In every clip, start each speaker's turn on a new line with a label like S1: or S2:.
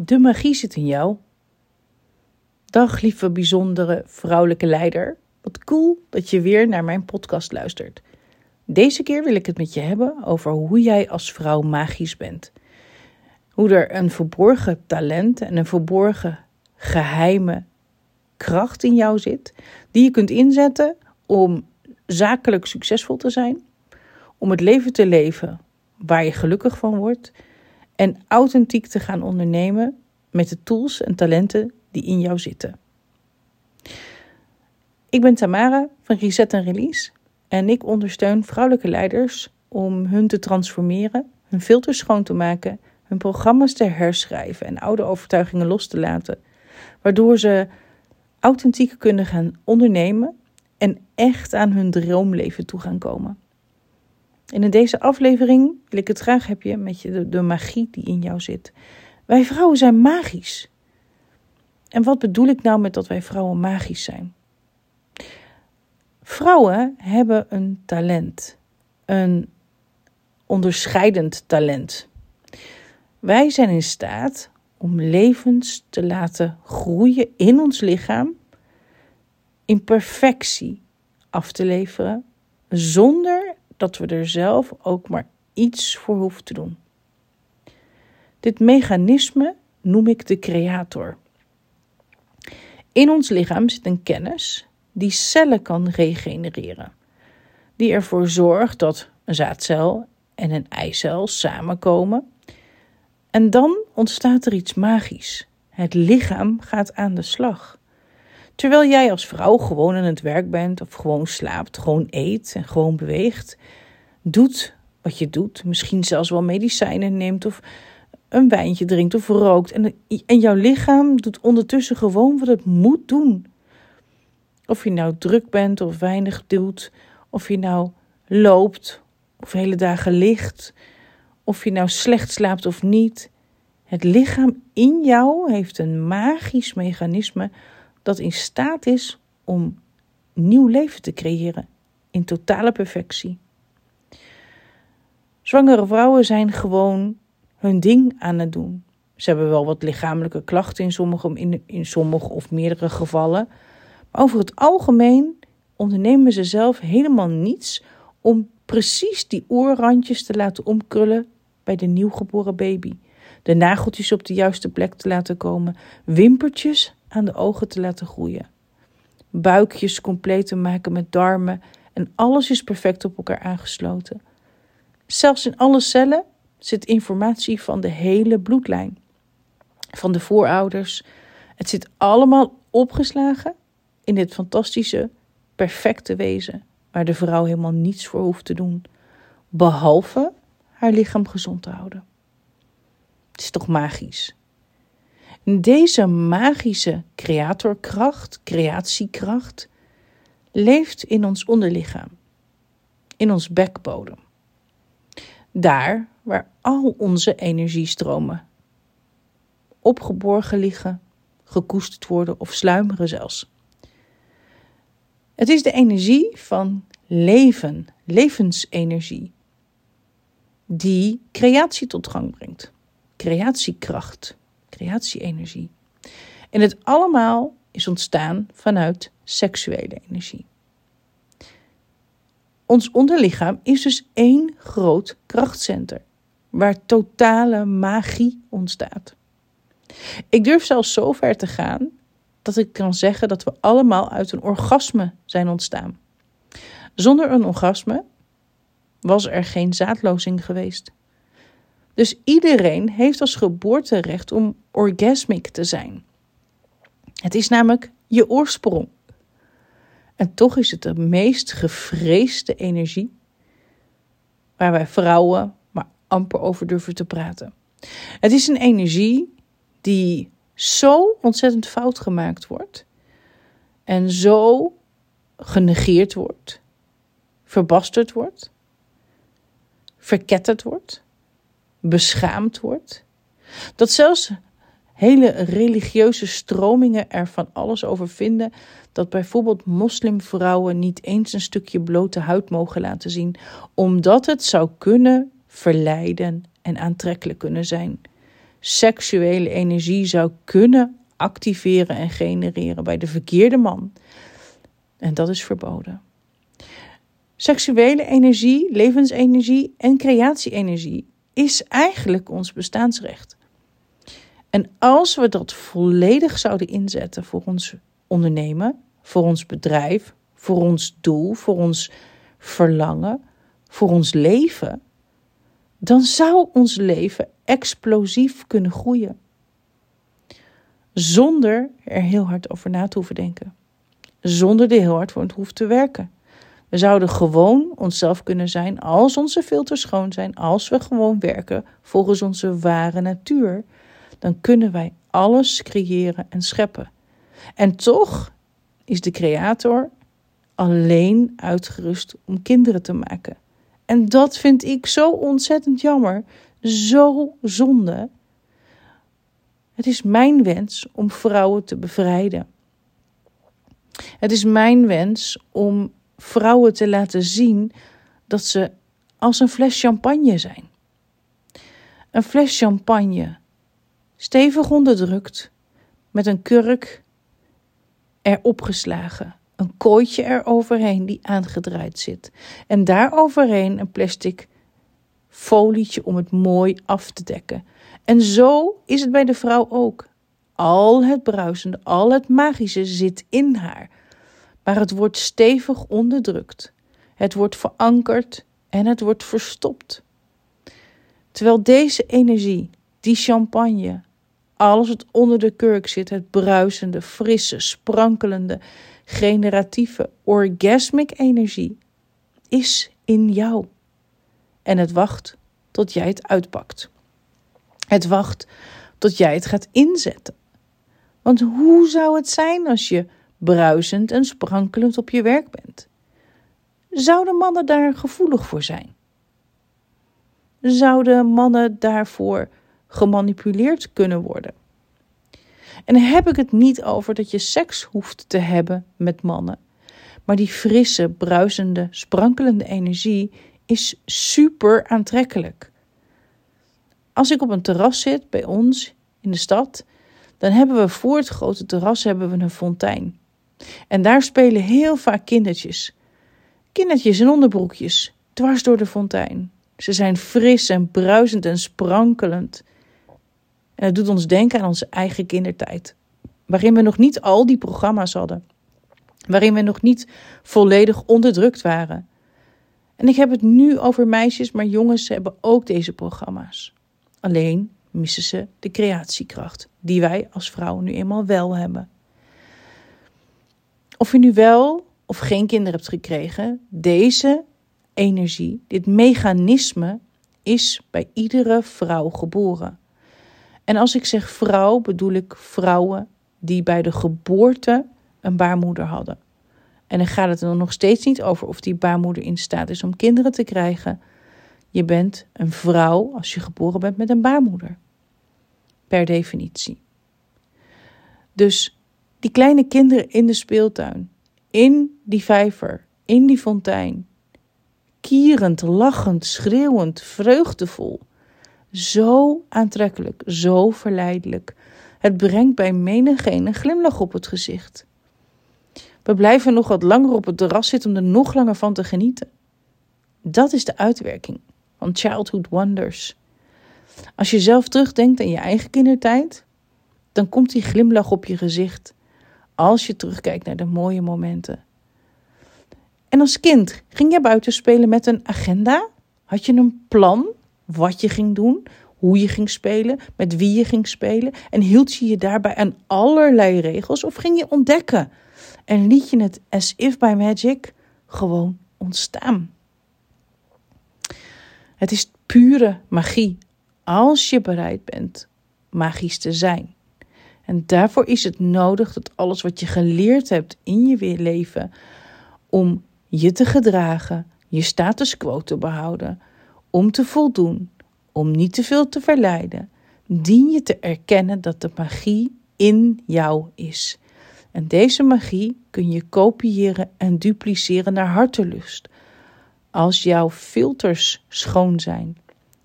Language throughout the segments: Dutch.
S1: De magie zit in jou. Dag lieve bijzondere vrouwelijke leider. Wat cool dat je weer naar mijn podcast luistert. Deze keer wil ik het met je hebben over hoe jij als vrouw magisch bent. Hoe er een verborgen talent en een verborgen geheime kracht in jou zit, die je kunt inzetten om zakelijk succesvol te zijn, om het leven te leven waar je gelukkig van wordt en authentiek te gaan ondernemen met de tools en talenten die in jou zitten. Ik ben Tamara van Reset Release en ik ondersteun vrouwelijke leiders om hun te transformeren, hun filters schoon te maken, hun programma's te herschrijven en oude overtuigingen los te laten, waardoor ze authentiek kunnen gaan ondernemen en echt aan hun droomleven toe gaan komen. En in deze aflevering wil ik het graag hebben met je de, de magie die in jou zit. Wij vrouwen zijn magisch. En wat bedoel ik nou met dat wij vrouwen magisch zijn? Vrouwen hebben een talent, een onderscheidend talent. Wij zijn in staat om levens te laten groeien in ons lichaam, in perfectie af te leveren, zonder dat we er zelf ook maar iets voor hoeven te doen. Dit mechanisme noem ik de creator. In ons lichaam zit een kennis die cellen kan regenereren, die ervoor zorgt dat een zaadcel en een eicel samenkomen. En dan ontstaat er iets magisch. Het lichaam gaat aan de slag. Terwijl jij als vrouw gewoon aan het werk bent of gewoon slaapt, gewoon eet en gewoon beweegt, doet wat je doet, misschien zelfs wel medicijnen neemt of een wijntje drinkt of rookt. En, en jouw lichaam doet ondertussen gewoon wat het moet doen. Of je nou druk bent of weinig doet, of je nou loopt of hele dagen ligt, of je nou slecht slaapt of niet. Het lichaam in jou heeft een magisch mechanisme dat in staat is om nieuw leven te creëren in totale perfectie. Zwangere vrouwen zijn gewoon hun ding aan het doen. Ze hebben wel wat lichamelijke klachten in sommige, in, in sommige of meerdere gevallen. Maar over het algemeen ondernemen ze zelf helemaal niets om precies die oorrandjes te laten omkrullen bij de nieuwgeboren baby. De nageltjes op de juiste plek te laten komen, wimpertjes aan de ogen te laten groeien. Buikjes compleet te maken met darmen en alles is perfect op elkaar aangesloten. Zelfs in alle cellen zit informatie van de hele bloedlijn, van de voorouders. Het zit allemaal opgeslagen in dit fantastische, perfecte wezen, waar de vrouw helemaal niets voor hoeft te doen, behalve haar lichaam gezond te houden. Het is toch magisch? Deze magische creatorkracht, creatiekracht, leeft in ons onderlichaam, in ons bekbodem. Daar waar al onze energiestromen opgeborgen liggen, gekoesterd worden of sluimeren zelfs. Het is de energie van leven, levensenergie, die creatie tot gang brengt. Creatiekracht, creatieenergie. En het allemaal is ontstaan vanuit seksuele energie. Ons onderlichaam is dus één groot krachtcenter, waar totale magie ontstaat. Ik durf zelfs zo ver te gaan dat ik kan zeggen dat we allemaal uit een orgasme zijn ontstaan. Zonder een orgasme was er geen zaadlozing geweest. Dus iedereen heeft als geboorterecht om orgasmic te zijn. Het is namelijk je oorsprong. En toch is het de meest gevreesde energie waar wij vrouwen maar amper over durven te praten. Het is een energie die zo ontzettend fout gemaakt wordt en zo genegeerd wordt, verbasterd wordt, verketterd wordt, beschaamd wordt, dat zelfs hele religieuze stromingen er van alles over vinden dat bijvoorbeeld moslimvrouwen niet eens een stukje blote huid mogen laten zien, omdat het zou kunnen verleiden en aantrekkelijk kunnen zijn. seksuele energie zou kunnen activeren en genereren bij de verkeerde man. En dat is verboden. Seksuele energie, levensenergie en creatieenergie is eigenlijk ons bestaansrecht. En als we dat volledig zouden inzetten voor ons ondernemen, voor ons bedrijf, voor ons doel, voor ons verlangen, voor ons leven, dan zou ons leven explosief kunnen groeien. Zonder er heel hard over na te hoeven denken. Zonder er heel hard voor te hoeven te werken. We zouden gewoon onszelf kunnen zijn als onze filters schoon zijn, als we gewoon werken volgens onze ware natuur. Dan kunnen wij alles creëren en scheppen. En toch is de creator alleen uitgerust om kinderen te maken. En dat vind ik zo ontzettend jammer, zo zonde. Het is mijn wens om vrouwen te bevrijden. Het is mijn wens om vrouwen te laten zien dat ze als een fles champagne zijn. Een fles champagne, stevig onderdrukt, met een kurk erop geslagen, een kooitje eroverheen die aangedraaid zit, en daaroverheen een plastic folietje om het mooi af te dekken. En zo is het bij de vrouw ook. Al het bruisende, al het magische zit in haar maar het wordt stevig onderdrukt. Het wordt verankerd en het wordt verstopt. Terwijl deze energie, die champagne, alles wat onder de kurk zit, het bruisende, frisse, sprankelende, generatieve, orgasmic energie, is in jou. En het wacht tot jij het uitpakt. Het wacht tot jij het gaat inzetten. Want hoe zou het zijn als je bruisend en sprankelend op je werk bent. Zouden mannen daar gevoelig voor zijn? Zouden mannen daarvoor gemanipuleerd kunnen worden? En heb ik het niet over dat je seks hoeft te hebben met mannen. Maar die frisse, bruisende, sprankelende energie is super aantrekkelijk. Als ik op een terras zit bij ons in de stad, dan hebben we voor het grote terras hebben we een fontein. En daar spelen heel vaak kindertjes. Kindertjes in onderbroekjes, dwars door de fontein. Ze zijn fris en bruisend en sprankelend. En het doet ons denken aan onze eigen kindertijd. Waarin we nog niet al die programma's hadden. Waarin we nog niet volledig onderdrukt waren. En ik heb het nu over meisjes, maar jongens hebben ook deze programma's. Alleen missen ze de creatiekracht, die wij als vrouwen nu eenmaal wel hebben. Of je nu wel of geen kinderen hebt gekregen, deze energie, dit mechanisme, is bij iedere vrouw geboren. En als ik zeg vrouw, bedoel ik vrouwen die bij de geboorte een baarmoeder hadden. En dan gaat het er nog steeds niet over of die baarmoeder in staat is om kinderen te krijgen. Je bent een vrouw als je geboren bent met een baarmoeder. Per definitie. Dus die kleine kinderen in de speeltuin, in die vijver, in die fontein. Kierend, lachend, schreeuwend, vreugdevol. Zo aantrekkelijk, zo verleidelijk. Het brengt bij menigeen een glimlach op het gezicht. We blijven nog wat langer op het terras zitten om er nog langer van te genieten. Dat is de uitwerking van Childhood Wonders. Als je zelf terugdenkt aan je eigen kindertijd, dan komt die glimlach op je gezicht als je terugkijkt naar de mooie momenten. En als kind ging je buiten spelen met een agenda? Had je een plan wat je ging doen, hoe je ging spelen, met wie je ging spelen? En hield je je daarbij aan allerlei regels of ging je ontdekken? En liet je het as if by magic gewoon ontstaan? Het is pure magie als je bereid bent magisch te zijn. En daarvoor is het nodig dat alles wat je geleerd hebt in je leven om je te gedragen, je status quo te behouden, om te voldoen, om niet te veel te verleiden, dien je te erkennen dat de magie in jou is. En deze magie kun je kopiëren en dupliceren naar hartelust. Als jouw filters schoon zijn.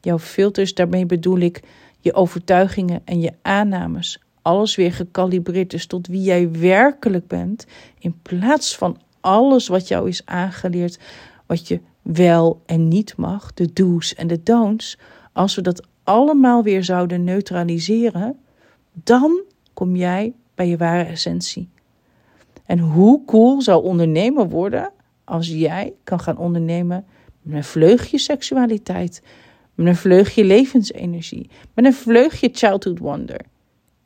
S1: Jouw filters, daarmee bedoel ik je overtuigingen en je aannames, alles weer gekalibreerd is tot wie jij werkelijk bent, in plaats van alles wat jou is aangeleerd, wat je wel en niet mag, de do's en de don'ts, als we dat allemaal weer zouden neutraliseren, dan kom jij bij je ware essentie. En hoe cool zou ondernemen worden als jij kan gaan ondernemen met een vleugje seksualiteit, met een vleugje levensenergie, met een vleugje childhood wonder.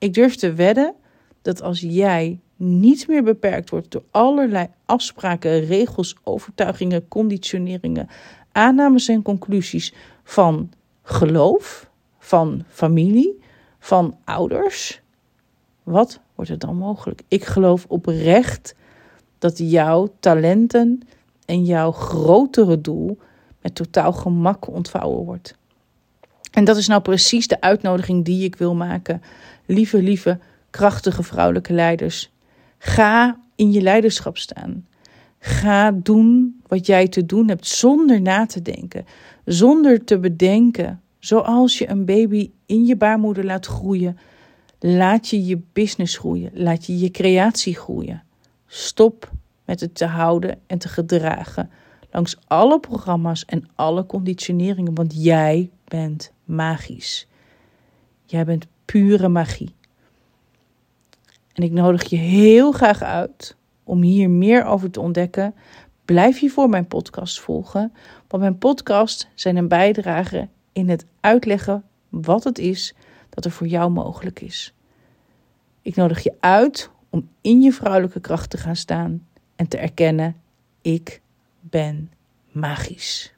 S1: Ik durf te wedden dat als jij niet meer beperkt wordt door allerlei afspraken, regels, overtuigingen, conditioneringen, aannames en conclusies van geloof, van familie, van ouders. Wat wordt er dan mogelijk? Ik geloof oprecht dat jouw talenten en jouw grotere doel met totaal gemak ontvouwen wordt. En dat is nou precies de uitnodiging die ik wil maken. Lieve, lieve, krachtige vrouwelijke leiders. Ga in je leiderschap staan. Ga doen wat jij te doen hebt zonder na te denken, zonder te bedenken. Zoals je een baby in je baarmoeder laat groeien, laat je je business groeien, laat je je creatie groeien. Stop met het te houden en te gedragen langs alle programma's en alle conditioneringen, want jij bent magisch. Jij bent pure magie. En ik nodig je heel graag uit om hier meer over te ontdekken. Blijf je voor mijn podcast volgen, want mijn podcasts zijn een bijdrage in het uitleggen wat het is dat er voor jou mogelijk is. Ik nodig je uit om in je vrouwelijke kracht te gaan staan en te erkennen: ik ben magisch.